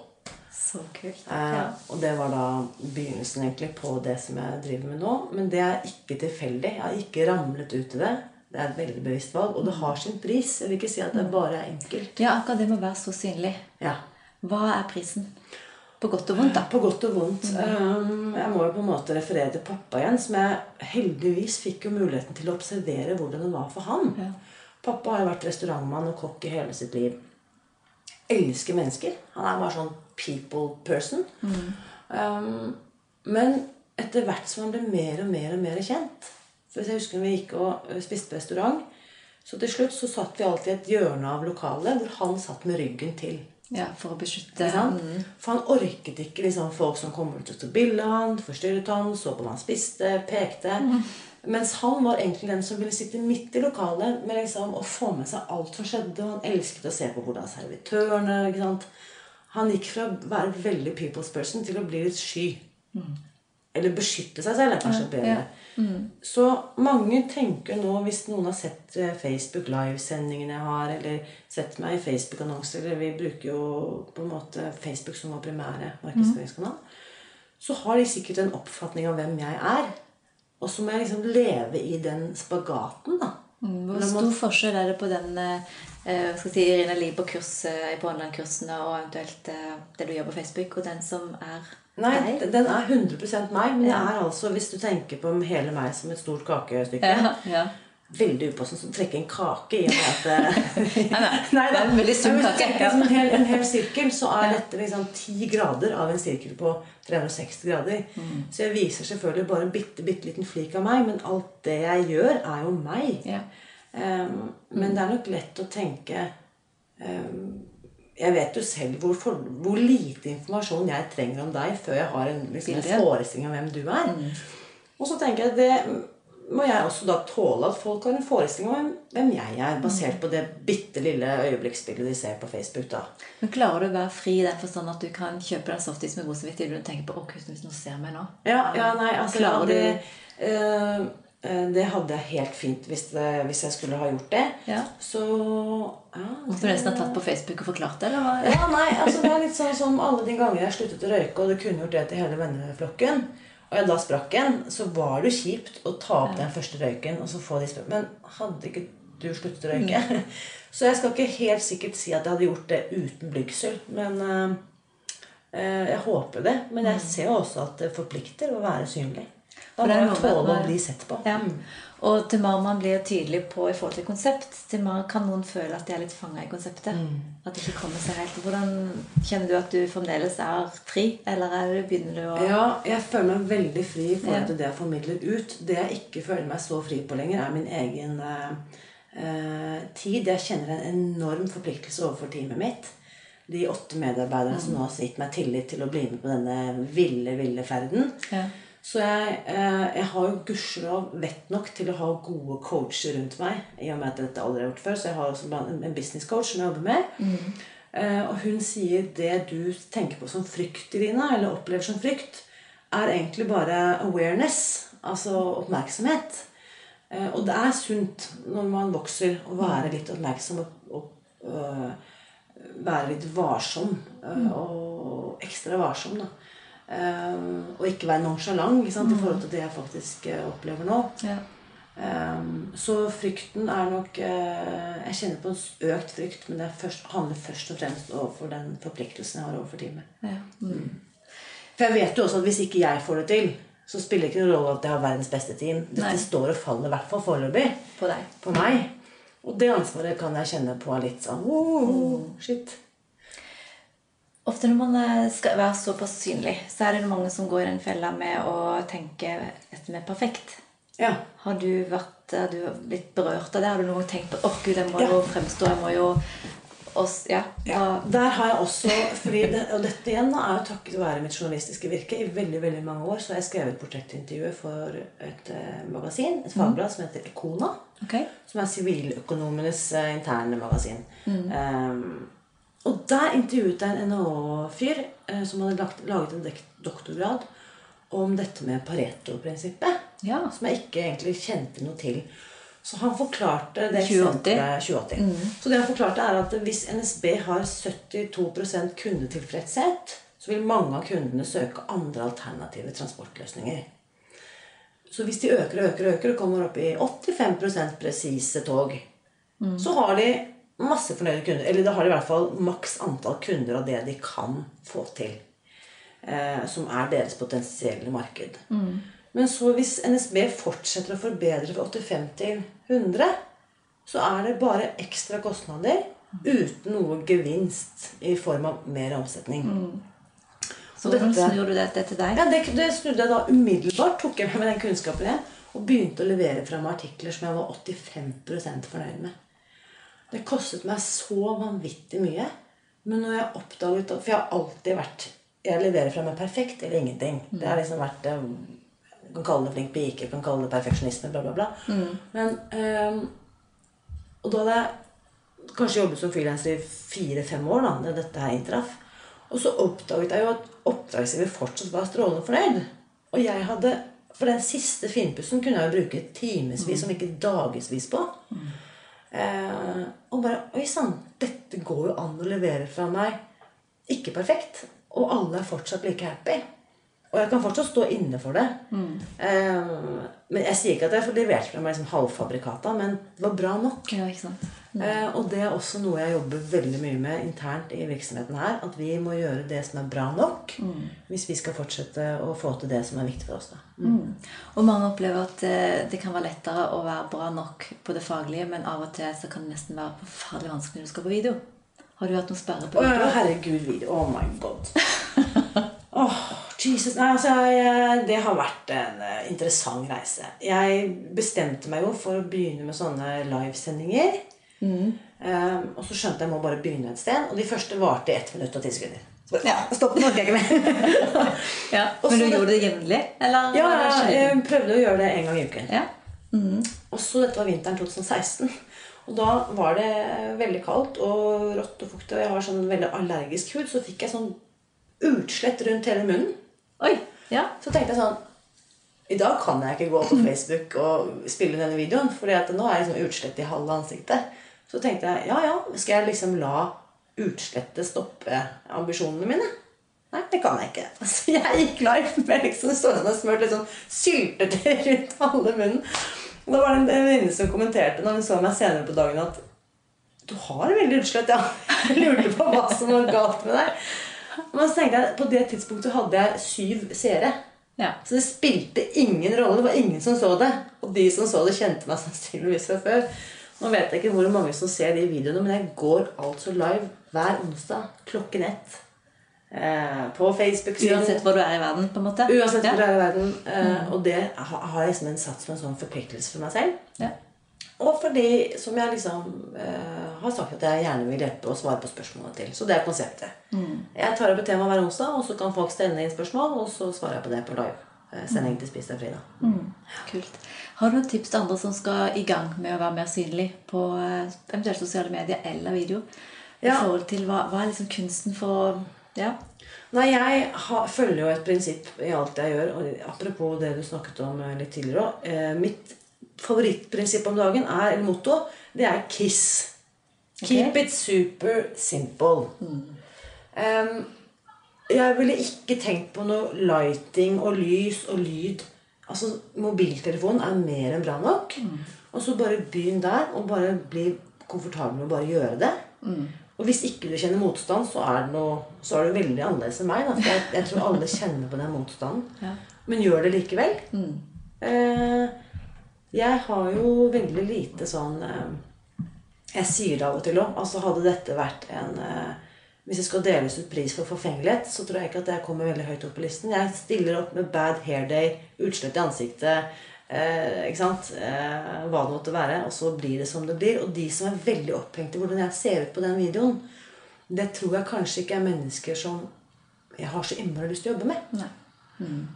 Speaker 1: Så kult.
Speaker 2: Eh, Og det var da begynnelsen egentlig på det som jeg driver med nå. Men det er ikke tilfeldig. Jeg har ikke ramlet ut i det. Det er et veldig bevisst valg, og det har sin pris. Jeg vil ikke si at det bare er enkelt.
Speaker 1: ja, akkurat det med å være så synlig.
Speaker 2: Ja.
Speaker 1: Hva er prisen? På godt og vondt, da.
Speaker 2: På godt og vondt. Um, jeg må jo på en måte referere til pappa igjen, som jeg heldigvis fikk jo muligheten til å observere hvordan det var for han.
Speaker 1: Ja.
Speaker 2: Pappa har jo vært restaurantmann og kokk i hele sitt liv. Elsker mennesker. Han er bare sånn people person. Um, men etter hvert som han ble mer og mer og mer kjent For jeg husker når vi gikk og spiste på restaurant, så til slutt så satt vi alltid i et hjørne av lokalet hvor han satt med ryggen til.
Speaker 1: Ja, For å beskytte
Speaker 2: han. Mm. For han orket ikke liksom, folk som kom ut og tok bilde av han, forstyrret han, så på hva han spiste, pekte. Mens han var egentlig den som ville sitte midt i lokalet med liksom, og få med seg alt som skjedde. Og han elsket å se på hvordan servitørene ikke sant? Han gikk fra å være veldig people's person til å bli litt sky. Eller beskytte seg selv er kanskje bedre. Så mange tenker nå, hvis noen har sett eh, Facebook Live-sendingene jeg har, eller sett meg i Facebook-annonser eller Vi bruker jo på en måte Facebook som vår primære markedsføringskanal. Så har de sikkert en oppfatning av hvem jeg er. Og så må jeg liksom leve i den spagaten, da.
Speaker 1: Hvor stor forskjell er det på den eh, skal si, Irina Lie på kurs, eh, på online-kursene og eventuelt eh, det du gjør på Facebook, og den som er
Speaker 2: Nei,
Speaker 1: deg?
Speaker 2: den er 100 meg, men
Speaker 1: Ja.
Speaker 2: er altså, hvis du tenker på hele meg som et stort kakestykke
Speaker 1: Ja, ja.
Speaker 2: Veldig upassende å trekke en kake i og med at eh,
Speaker 1: Nei, nei.
Speaker 2: Nei,
Speaker 1: Det er en veldig sunn kake,
Speaker 2: som en hel, en hel sirkel, så er dette liksom 10 grader av en sirkel på 360 grader.
Speaker 1: Mm.
Speaker 2: Så jeg viser selvfølgelig bare en bitte, bitte liten flik av meg, men alt det jeg gjør, er jo meg.
Speaker 1: Ja.
Speaker 2: Um, men det er nok lett å tenke um, Jeg vet jo selv hvor, for, hvor, lite informasjon jeg trenger om deg før jeg har en, liksom, en forestilling om hvem du er. Mm. Og så tenker jeg det må jeg også da tåle at folk har en forestilling om hvem jeg er, basert mm. på det bitte lille øyeblikksbildet de ser på Facebook. da.
Speaker 1: Men Klarer du å være fri i den forstand at du kan kjøpe deg softis med god samvittighet Du tenker på å, hvis noen ser meg nå?
Speaker 2: Ja, ja nei, altså, Klarer det, du... Uh, det hadde jeg helt fint hvis, det, hvis jeg skulle ha gjort det.
Speaker 1: Ja.
Speaker 2: Så
Speaker 1: ja, Måtte du nesten ha tatt på Facebook og forklart det? Eller?
Speaker 2: Ja, nei, altså Det er litt sånn som alle de ganger jeg sluttet å røyke, og det kunne gjort det til hele venneflokken og jeg da sprakk en, så var det kjipt å ta opp den første røyken. og så få de sprak. Men hadde ikke du sluttet å røyke? Mm. Så jeg skal ikke helt sikkert si at jeg hadde gjort det uten blygsel. Men uh, jeg håper det. Men jeg mm. ser jo også at det forplikter å være synlig. Da må jeg tåle å bli sett på.
Speaker 1: Ja. Mm. Og til mer man blir tydelig på i forhold til konsept, til mer kan noen føle at de er litt fanga i konseptet. Mm. At de ikke kommer seg helt Hvordan Kjenner du at du fremdeles er fri, eller er det, begynner du å
Speaker 2: Ja, jeg føler meg veldig fri i forhold til det jeg formidler ut. Det jeg ikke føler meg så fri på lenger, er min egen eh, eh, tid. Jeg kjenner en enorm forpliktelse overfor teamet mitt. De åtte medarbeiderne mm. som nå har gitt meg tillit til å bli med på denne ville, ville ferden.
Speaker 1: Ja.
Speaker 2: Så jeg, eh, jeg har jo gudskjelov vett nok til å ha gode coacher rundt meg. I og med at dette aldri har gjort før, Så jeg har også en business coach som jeg jobber med.
Speaker 1: Mm.
Speaker 2: Og hun sier det du tenker på som frykt, Irina, eller opplever som frykt, er egentlig bare awareness. Altså oppmerksomhet. Eh, og det er sunt når man vokser, å være litt oppmerksom og, og, og være litt varsom. Mm. Og ekstra varsom, da. Um, og ikke være nonchalant mm. i forhold til det jeg faktisk uh, opplever nå.
Speaker 1: Ja.
Speaker 2: Um, så frykten er nok uh, Jeg kjenner på en økt frykt, men det først, handler først og fremst overfor den forpliktelsen jeg har overfor teamet.
Speaker 1: Ja. Mm.
Speaker 2: For jeg vet jo også at hvis ikke jeg får det til, så spiller det ikke noen rolle at jeg har verdens beste team. Dette Nei. står og faller i hvert fall foreløpig
Speaker 1: på,
Speaker 2: på meg. Og det ansvaret kan jeg kjenne på litt sånn oh, shit.
Speaker 1: Ofte når man eh, skal være såpass synlig, så er det mange som går i den fella med å tenke dette med perfekt.
Speaker 2: Ja.
Speaker 1: Har du vært har du blitt berørt av det? Har du noen tenkt på åh oh, gud, jeg må ja. jo fremstå jeg må jo også, ja.
Speaker 2: ja. Der har jeg også det, Og dette igjen da, er jo takket være mitt journalistiske virke. I veldig veldig mange år så har jeg skrevet portrettintervjuer for et eh, magasin, et fagblad, mm. som heter Ekona.
Speaker 1: Okay.
Speaker 2: Som er siviløkonomenes eh, interne magasin.
Speaker 1: Mm.
Speaker 2: Um, og der intervjuet jeg en NHO-fyr eh, som hadde lagt, laget en doktorgrad om dette med Pareto-prinsippet.
Speaker 1: Ja.
Speaker 2: Som jeg ikke egentlig kjente noe til. Så han forklarte det
Speaker 1: 2080.
Speaker 2: 2080. Mm. Så det han forklarte er at hvis NSB har 72% kundetilfredshet, så vil mange av kundene søke andre alternative transportløsninger. Så hvis de øker og øker og øker og kommer opp i 85 presise tog, mm. så har de masse fornøyde kunder. Eller da har de i hvert fall maks antall kunder av det de kan få til. Eh, som er deres potensielle marked.
Speaker 1: Mm.
Speaker 2: Men så hvis NSB fortsetter å forbedre fra 85 til 100, så er det bare ekstra kostnader uten noe gevinst i form av mer omsetning.
Speaker 1: Mm. Så hvordan snur du dette til deg?
Speaker 2: Ja, det, det, snudde jeg da umiddelbart. Tok jeg med den kunnskapen igjen og begynte å levere fram artikler som jeg var 85 fornøyd med. Det kostet meg så vanvittig mye. Men når jeg oppdaget For jeg har alltid vært Jeg leverer fra meg perfekt eller ingenting. Mm. Det har liksom vært Du eh, kan kalle det flink pike, kan kalle det perfeksjonisme, bla, bla, bla.
Speaker 1: Mm.
Speaker 2: Men um, Og da hadde jeg kanskje jobbet som frilanser i fire-fem år da når dette her inntraff. Og så oppdaget jeg jo at oppdragsgiver fortsatt var strålende fornøyd. Og jeg hadde For den siste finpussen kunne jeg jo bruke timevis, mm. om ikke dagevis på.
Speaker 1: Mm.
Speaker 2: Eh, og bare Oi sann, dette går jo an å levere fra meg. Ikke perfekt. Og alle er fortsatt like happy. Og jeg kan fortsatt stå inne for det.
Speaker 1: Mm.
Speaker 2: Eh, men Jeg sier ikke at jeg får levert fra meg liksom halvfabrikata, men det var bra nok.
Speaker 1: Ja, ikke sant?
Speaker 2: Eh, og det er også noe jeg jobber veldig mye med internt i virksomheten her. At vi må gjøre det som er bra nok
Speaker 1: mm.
Speaker 2: hvis vi skal fortsette å få til det som er viktig for oss.
Speaker 1: Mm. mm. Og mange opplever at eh, det kan være lettere å være bra nok på det faglige, men av og til så kan det nesten være forferdelig vanskelig når du skal på video. Har du hatt noen sperre på
Speaker 2: video? Å, herregud, video. Oh my god. oh, Jesus, nei, altså, jeg, Det har vært en eh, interessant reise. Jeg bestemte meg jo for å begynne med sånne livesendinger. Um, og så skjønte jeg må bare begynne et sted. Og de første varte i ett minutt og ti sekunder. Så
Speaker 1: Ja.
Speaker 2: Stopp, nå orker jeg ikke mer.
Speaker 1: Ja. Men
Speaker 2: så
Speaker 1: du gjorde det jevnlig? Eller
Speaker 2: ja, jeg, prøvde å gjøre det en gang i uken.
Speaker 1: Ja.
Speaker 2: Og så dette var vinteren 2016. Og da var det veldig kaldt og rått og fuktig, og jeg har sånn veldig allergisk hud, så fikk jeg sånn utslett rundt hele munnen.
Speaker 1: Oi. Ja.
Speaker 2: Så tenkte jeg sånn I dag kan jeg ikke gå på Facebook og spille denne videoen, for nå er jeg sånn utslett i halve ansiktet. Så tenkte jeg ja, ja, skal jeg liksom la utslettet stoppe ambisjonene mine? Nei, det kan jeg ikke. Så jeg gikk live med liksom stående og smurt sånn syltetøy rundt halve munnen. Og da var det en en venninne som kommenterte når hun så meg senere på dagen, at du har veldig utslett, ja. Jeg lurte på hva som var galt med deg. Men så tenkte jeg, på det tidspunktet hadde jeg syv seere.
Speaker 1: ja.
Speaker 2: Så det spilte ingen rolle. Det var ingen som så det. Og de som så det, kjente meg sannsynligvis fra før. Nå vet jeg ikke hvor mange som ser de videoene, men jeg går altså live hver onsdag klokken ett. Eh, på Facebook-siden.
Speaker 1: Uansett hvor du er i verden, på en måte?
Speaker 2: Uansett hvor du er i verden. Eh, Og det har jeg liksom en satt som en sånn forpliktelse for meg selv.
Speaker 1: Ja.
Speaker 2: Og fordi, som jeg liksom eh, har sagt at jeg gjerne vil hjelpe og svare på spørsmålene til. Så det er konseptet. Jeg tar opp et tema hver onsdag, og så kan folk sende inn spørsmål, og så svarer jeg på det på live. Eh, sending til Spis deg fri, da.
Speaker 1: Kult. Har du noen tips til andre som skal i gang med å være mer synlig på eh, eventuelt sosiale medier eller video? I
Speaker 2: Ja.
Speaker 1: forhold til hva, hva er liksom kunsten for Ja.
Speaker 2: Nei, jeg ha, følger jo et prinsipp i alt jeg gjør. Og apropos det du snakket om eh, litt tidligere òg. Eh, mitt favorittprinsipp om dagen er, eller motto, det er KISS. Keep it super simple. Em, jeg ville ikke tenkt på noe lighting og lys og lyd. Altså, Mobiltelefonen er mer enn bra nok. Og så bare begynn der, og bare bli komfortabel med å bare gjøre det. Og hvis ikke du kjenner motstand, så er, det noe, så er det veldig annerledes enn meg. Da, for jeg, jeg tror alle kjenner på den motstanden.
Speaker 1: Ja.
Speaker 2: Men gjør det likevel. Eh, jeg har jo veldig lite sånn eh, Jeg sier det av og til òg. Altså, hadde dette vært en eh, Hvis det skal deles ut pris for forfengelighet, så tror jeg ikke at jeg kommer veldig høyt opp på listen. Jeg stiller opp med bad hair day, utslett i ansiktet, eh, ikke sant? Eh, hva det måtte være. Og så blir det som det blir. Og de som er veldig opphengt i hvordan jeg ser ut på den videoen, det tror jeg kanskje ikke er mennesker som jeg har så innmari lyst til å jobbe med.
Speaker 1: Nei.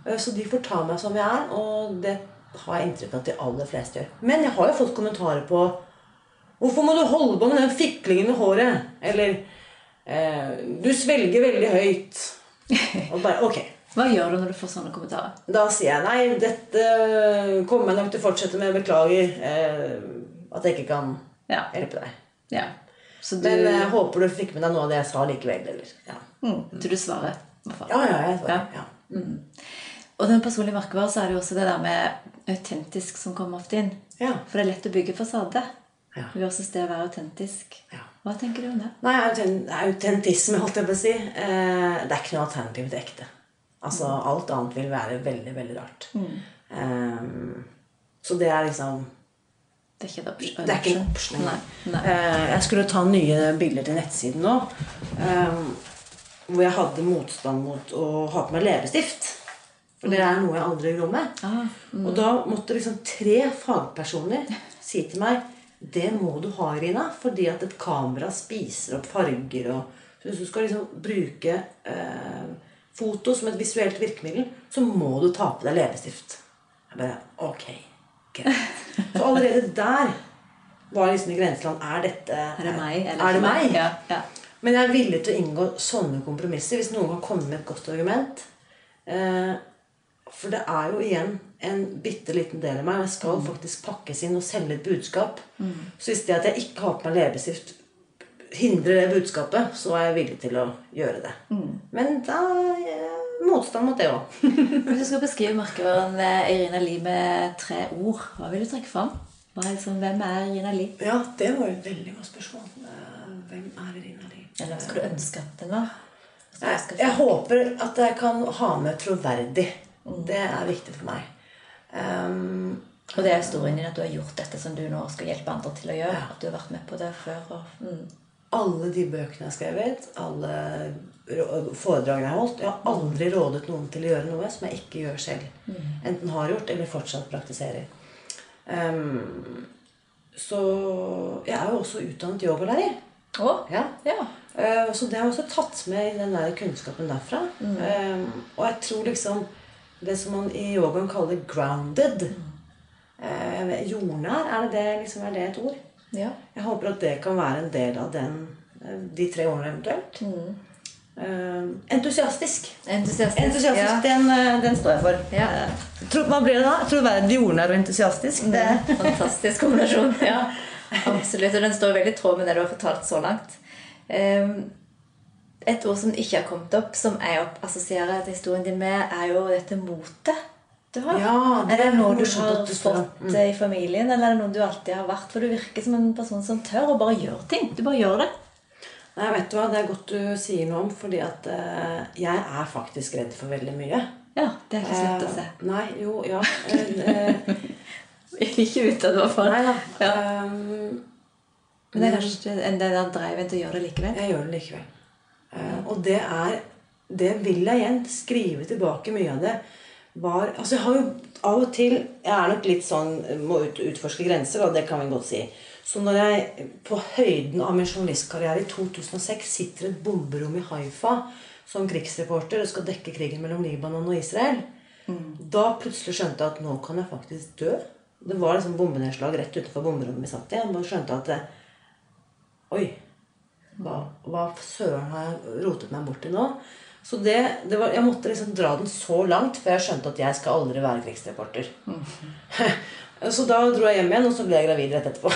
Speaker 2: Eh, Så de får ta meg som jeg er, og det har jeg inntrykk av at de aller fleste gjør. Men jeg har jo fått kommentarer på Hvorfor må du holde på med den fiklingen i håret? Eller Du svelger veldig høyt. Og bare Ok.
Speaker 1: Hva gjør du når du får sånne kommentarer?
Speaker 2: Da sier jeg nei, dette kommer jeg nok til å fortsette med. Beklager eh, at jeg ikke kan
Speaker 1: Ja.
Speaker 2: hjelpe deg.
Speaker 1: ja. Så du,
Speaker 2: Men jeg håper du fikk med deg noe av det jeg sa likevel. Eller, ja.
Speaker 1: mm, så du svarer?
Speaker 2: ja, ja, jeg svarer.
Speaker 1: Ja.
Speaker 2: Ja.
Speaker 1: Og den personlige merkevaren så er det jo også det der med autentisk som kommer ofte inn.
Speaker 2: Ja.
Speaker 1: For det er lett å bygge fasade
Speaker 2: Ja.
Speaker 1: versus det å være autentisk.
Speaker 2: Ja.
Speaker 1: Hva tenker du om det?
Speaker 2: Nei, auten- autentisme, holdt jeg på å si. Eh, det er ikke noe alternativ til ekte. Altså, Alt annet vil være veldig, veldig rart. Eh, så det er liksom
Speaker 1: Det er ikke et option.
Speaker 2: Det er ikke en option.
Speaker 1: Nei. Nei.
Speaker 2: Eh, jeg skulle ta nye bilder til nettsiden nå. eh, hvor jeg hadde motstand mot å ha på meg leppestift. For det er noe jeg aldri går med.
Speaker 1: Ah,
Speaker 2: Og da måtte liksom tre fagpersoner si til meg det må du ha, Rina, fordi at et kamera spiser opp farger. og så Hvis du skal liksom bruke eh, foto som et visuelt virkemiddel, så må du ta på deg leppestift. Jeg bare Ok, greit. Så allerede der var liksom i grenseland Er dette
Speaker 1: Er det meg? Eller
Speaker 2: er det meg?
Speaker 1: Ja, ja.
Speaker 2: Men jeg er villig til å inngå sånne kompromisser hvis noen kan komme med et godt argument. Eh, for det er jo igjen en bitte liten del av meg. Jeg skal faktisk pakkes inn og selge et budskap. Så hvis det at jeg ikke har på meg leppestift, hindrer det budskapet, så er jeg villig til å gjøre det. Men da motstand mot det òg.
Speaker 1: Hvis du skal beskrive merkevaren Irina Lie med tre ord, hva vil du trekke fram? Hva er som, hvem er Irina Lie?
Speaker 2: ja, det var jo et veldig godt spørsmål. Hvem er Irina Lie?
Speaker 1: Eller hva skulle du ønske at den var?
Speaker 2: Jeg, jeg håper at jeg kan ha med troverdig. Det er viktig for meg. Um,
Speaker 1: Og det er historien din at du har gjort dette som du nå skal hjelpe andre til å gjøre.
Speaker 2: Ja.
Speaker 1: At du har vært med på det før. Og, mm.
Speaker 2: alle de bøkene jeg har skrevet, alle foredragene jeg har holdt Jeg har aldri rådet noen til å gjøre noe som jeg ikke gjør selv. Enten har gjort eller fortsatt praktiserer. Um, så jeg er jo også utdannet yogalærer.
Speaker 1: Oh,
Speaker 2: Ja.
Speaker 1: Ja.
Speaker 2: Eh, Så det har jeg også tatt med i den der kunnskapen derfra. Eh, og jeg tror liksom det som man i yogaen kaller 'grounded' eh, Jordnær, er det, det, liksom, er det et ord?
Speaker 1: ja.
Speaker 2: Jeg håper at det kan være en del av den, eh, de tre ordene eventuelt. Eh, entusiastisk.
Speaker 1: Entusiastisk.
Speaker 2: Entusiastisk,
Speaker 1: Ja.
Speaker 2: den, den står jeg for.
Speaker 1: Ja.
Speaker 2: Tror, hva blir det da? Tror Troverdig, jordnær og entusiastisk. Det,
Speaker 1: Fantastisk kombinasjon. Ja, absolutt. Og den står veldig i tråd med det du har fortalt så langt. Ehm, Et ord som ikke har kommet opp, som jeg assosierer historien din med, er jo dette motet du har.
Speaker 2: Ja, det
Speaker 1: er det noe du har fått mm. i familien, eller er det noe du alltid har vært? For du virker som en person som tør å bare gjøre ting. Du bare gjør det.
Speaker 2: Nei, vet du hva? Det er godt du sier noe om, fordi at uh, jeg er faktisk redd for veldig mye.
Speaker 1: Ja, det er ikke så lett å se.
Speaker 2: Uh, nei, jo, ja. Eh, eh,
Speaker 1: ikke utad, i hvert fall.
Speaker 2: nei da.
Speaker 1: Ja.
Speaker 2: Um,
Speaker 1: Men det er kanskje en del av driven til å gjøre det likevel.
Speaker 2: jeg gjør det likevel. Eh, og det er Det vil jeg igjen skrive tilbake mye av det. Var, altså jeg har jo av og til Jeg er nok litt sånn må ut, utforske grenser, og det kan vi godt si. Så når jeg på høyden av min journalistkarriere i 2006 sitter i et bomberom i Haifa som krigsreporter og skal dekke krigen mellom Libanon og Israel, da plutselig skjønte jeg at nå kan jeg faktisk dø. Det var liksom bombenedslag rett utenfor bomberommet vi satt i. Da skjønte at Oi, hva, hva søren har jeg rotet meg bort i nå? Så det, det var, Jeg måtte liksom dra den så langt før jeg skjønte at jeg skal aldri være krigsreporter. så da dro jeg hjem igjen, og så ble jeg gravid rett etterpå.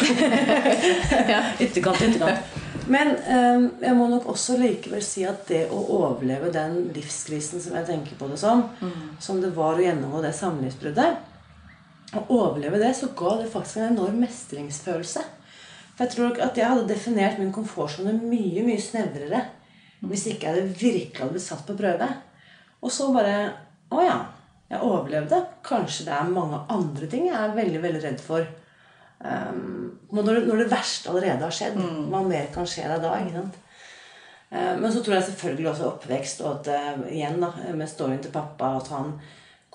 Speaker 2: Ytterkant til ytterkant. Men um, jeg må nok også likevel si at det å overleve den livskrisen som jeg tenker på det som, som det var å gjennomgå det samlivsbruddet Å overleve det, så ga det faktisk en enorm mestringsfølelse. For jeg tror nok at jeg hadde definert min komfortsone mye, mye snevrere hvis ikke jeg hadde virkelig hadde blitt satt på prøve. Og så bare Å ja, jeg overlevde. Kanskje det er mange andre ting jeg er veldig, veldig redd for. Um, når, når det verste allerede har skjedd. Hva mer kan skje deg da? ikke sant? Eh, Men så tror jeg selvfølgelig også oppvekst og at eh, igjen da, med storyen til pappa at han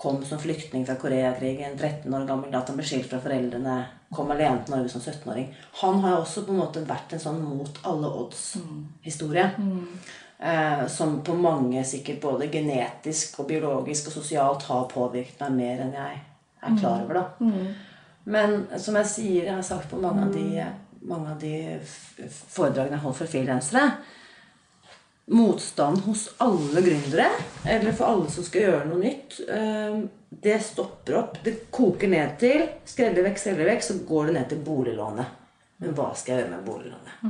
Speaker 2: kom som flyktning fra Koreakrigen, 13 år gammel, da at han ble skilt fra foreldrene, kom alene til Norge som 17-åring. Han har også på en måte vært en sånn mot alle odds-historie. Eh, som på mange sikkert både genetisk og biologisk og sosialt har påvirket meg mer enn jeg er klar over. da. Men som jeg sier, jeg har sagt på mange av de, mange av de foredragene jeg holder for frilansere Motstand hos alle gründere, eller for alle som skal gjøre noe nytt, eh, det stopper opp. Det koker ned til skreller vekk, skreller vekk, så går det ned til boliglånet. Men hva skal jeg gjøre med boliglånet?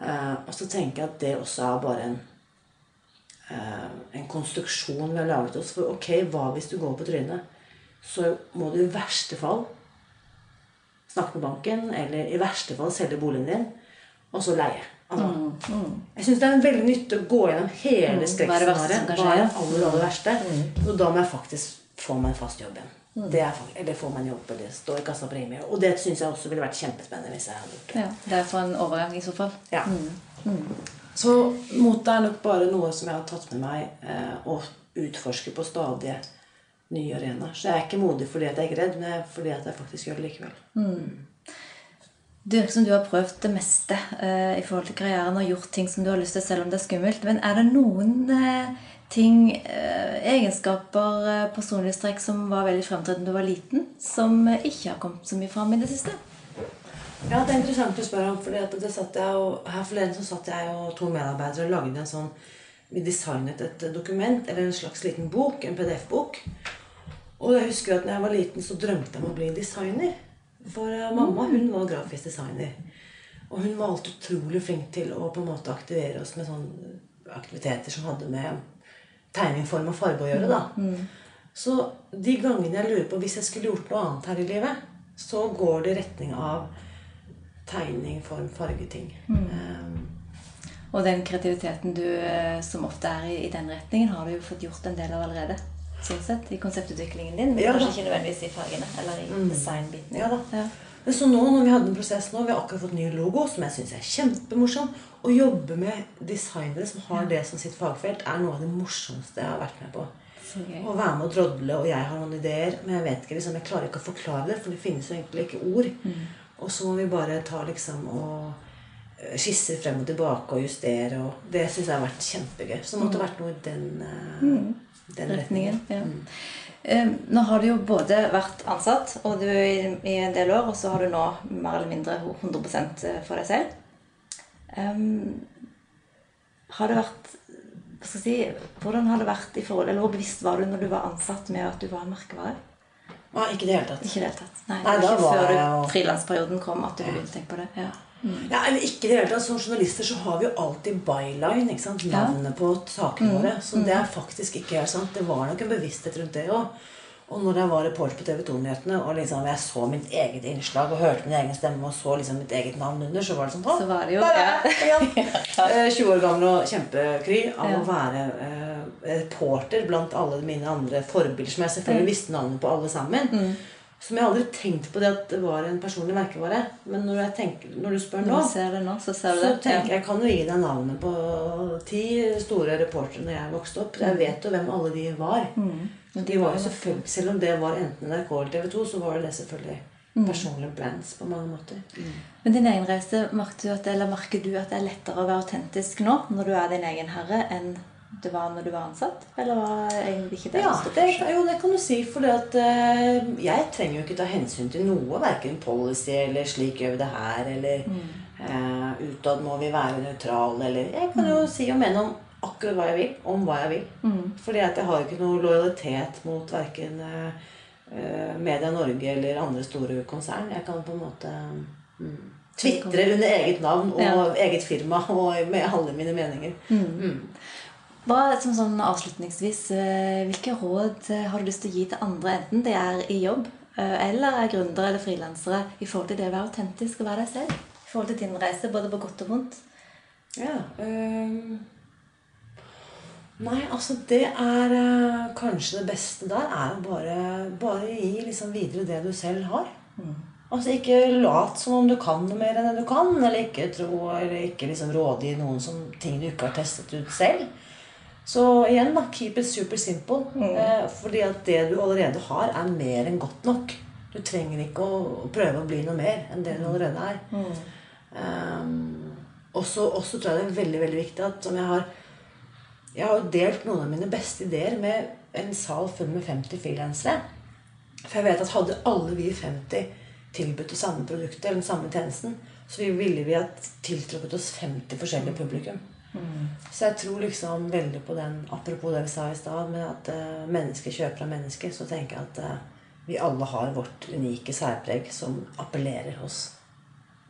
Speaker 2: Eh, og så tenker jeg at det også er bare en uh, en konstruksjon vi har laget oss for. Ok, hva hvis du går på trynet? Så må du i verste fall snakke med banken, eller i verste fall selge boligen din, og så leie. Altså, Jeg syns det er en veldig nytte å gå gjennom hele
Speaker 1: Mm,
Speaker 2: skrekkscenarioet. Hva er det aller, aller verste? Og da må jeg faktisk få man fast jobb igjen. Det er, eller får man jobb, det? Står i kassa på Rimi. Og det syns jeg også ville vært kjempespennende hvis jeg hadde gjort det.
Speaker 1: Ja, det er for en overgang i så fall.
Speaker 2: Ja. Så motet er nok bare noe som jeg har tatt med meg eh, og utforsker på stadige nye arenaer. Så jeg er ikke modig fordi at jeg er ikke redd, men fordi at jeg faktisk gjør det likevel.
Speaker 1: Det virker som du har prøvd det meste eh, i forhold til karrieren og gjort ting som du har lyst til, selv om det er skummelt. Men er det noen eh, ting, eh, egenskaper, eh, personlighetstrekk som var veldig fremtredende da du var liten, som eh, ikke har kommet så mye fram i det siste?
Speaker 2: Ja, det er interessant å spørre om, fordi det satt jeg og, her forleden så satt jeg og to medarbeidere og lagde en sånn Vi designet et dokument, eller en slags liten bok, en PDF-bok. Og jeg husker at når jeg var liten, så drømte jeg om å bli designer. For mamma hun var grafisk designer. Og hun var alt utrolig flink til å på en måte aktivere oss med sånne aktiviteter som hadde med tegning, form og farge å gjøre. da. Så de gangene jeg lurer på hvis jeg skulle gjort noe annet her i livet, så går det i retning av tegning, form, fargeting. Um,
Speaker 1: Og den kreativiteten du, eh, som ofte er i, i den retningen, har du jo fått gjort en del av allerede. Sånn sett, I konseptutviklingen din, men
Speaker 2: Ja da.
Speaker 1: kanskje ikke nødvendigvis i fargene eller i designbiten.
Speaker 2: Ja da.
Speaker 1: Ja.
Speaker 2: Men så nå når vi hadde en prosess nå, vi har akkurat fått ny logo, som jeg syns er kjempemorsom. Å jobbe med designere som har det som sitt fagfelt, er noe av det morsomste jeg har vært med på. Å være med og drodle, og jeg har noen ideer, men jeg vet ikke, liksom, jeg klarer ikke å forklare det, for det finnes jo egentlig ikke ord. Og så må vi bare ta liksom og skisse skisser frem og tilbake og justere, og det syns jeg har vært kjempegøy. Så det måtte ha vært noe i den, mm. den retningen.
Speaker 1: retningen. Ja. Eh, Nå har du jo både vært ansatt og du i, i en del år, og så har du nå mer eller mindre 100 for deg selv. Um, har det vært hva skal jeg si, Hvordan har det vært i forhold, eller hvor bevisst var du når du var ansatt med at du var merkevare?
Speaker 2: Ja, ikke i det hele tatt.
Speaker 1: Ikke det hele tatt. Nei,
Speaker 2: Nei,
Speaker 1: det var ikke
Speaker 2: var
Speaker 1: før
Speaker 2: jeg
Speaker 1: frilansperioden kom at du begynte å tenke på det. Ja.
Speaker 2: Ja, eller ikke i det hele tatt. Som journalister så har vi jo alltid byline. ikke sant? Navnet på sakene våre. Så det er faktisk ikke helt sant. Det var nok en bevissthet rundt det òg. Og når jeg var reporter på TV 2-nyhetene og liksom jeg så mitt eget innslag og hørte min egen stemme og så liksom mitt eget navn under, så var det sånn «Å,
Speaker 1: Så var det jo, ja.
Speaker 2: jeg! Eh, 20 år gammel og kjempekry av
Speaker 1: Ja.
Speaker 2: å være eh, reporter blant alle mine andre forbilder, som jeg selvfølgelig visste navnet på alle sammen.
Speaker 1: Mm.
Speaker 2: Som jeg aldri tenkte på det at det var en personlig merkevare. Men når, jeg tenker, når du spør nå
Speaker 1: du nå, så
Speaker 2: så tenker jeg kan jo gi deg navnet på ti store reportere når jeg vokste opp. Jeg vet jo hvem alle de var.
Speaker 1: Mm.
Speaker 2: De var jo selvfølgelig, Selv om det var enten NRK eller TV 2, så var det selvfølgelig
Speaker 1: Mm.
Speaker 2: personlige brands på mange måter.
Speaker 1: Men din egen reise, merker du, at, eller merker du at det er lettere å være autentisk nå når du er din egen herre, enn det var når du var ansatt? Eller var egentlig ikke det
Speaker 2: Ja, det, jo, det kan du si. For at, uh, jeg trenger jo ikke ta hensyn til noe. Verken policy eller 'slik gjør vi det her', eller eh, 'utad må vi være nøytrale', eller Jeg kan jo si og mene om akkurat hva jeg vil, om hva jeg vil. Fordi at jeg har ikke noe lojalitet mot verken eh, eh, Media Norge eller andre store konsern. Jeg kan på en måte mm, tvitre under eget navn og
Speaker 1: Ja.
Speaker 2: eget firma og med alle mine meninger.
Speaker 1: Hva, som sånn avslutningsvis, eh, Hvilke råd eh, har du lyst til å gi til andre, enten det er i jobb eh, eller er gründere eller frilansere, i forhold til det å være autentisk og være deg selv? I forhold til din reise, både på godt og vondt?
Speaker 2: Ja. øhm, nei, altså det er øh, Kanskje det beste der er å bare, bare gi liksom videre det du selv har. Altså Ikke lat som om du kan noe mer enn det du kan, eller ikke tro, eller ikke liksom rådgi noen som ting du ikke har testet ut selv. Så igjen, da, keep it super simple. Eh, fordi at det du allerede har, er mer enn godt nok. Du trenger ikke å, prøve å bli noe mer enn det du allerede er. Um, også, også tror jeg det er veldig veldig viktig at som jeg har Jeg har delt noen av mine beste ideer med en sal full med 50 frilansere. For jeg vet at hadde alle vi 50 tilbudt det samme produktet eller den samme tjenesten, så ville vi ha tiltrukket oss 50 forskjellige publikum. Så jeg tror liksom veldig på den Apropos det vi sa i stad, med at uh, mennesker kjøper av mennesker, så tenker jeg at uh, vi alle har vårt unike særpreg som appellerer hos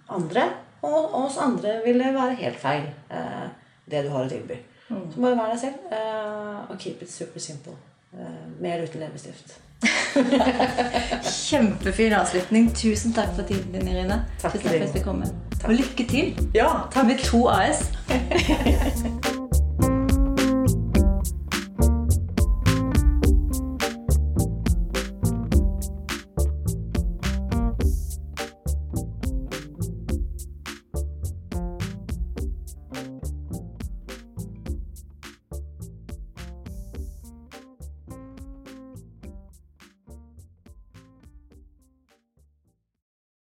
Speaker 2: andre. Og hos andre vil det være helt feil, uh, det du har å tilby. Så må du være deg selv. uh, og keep it super simple. mer uten leppestift.
Speaker 1: Kjempefin avslutning. Tusen takk for tiden din, Irine.
Speaker 2: Takk
Speaker 1: Tusen takk for at du Og lykke til
Speaker 2: Ja,
Speaker 1: med to AS.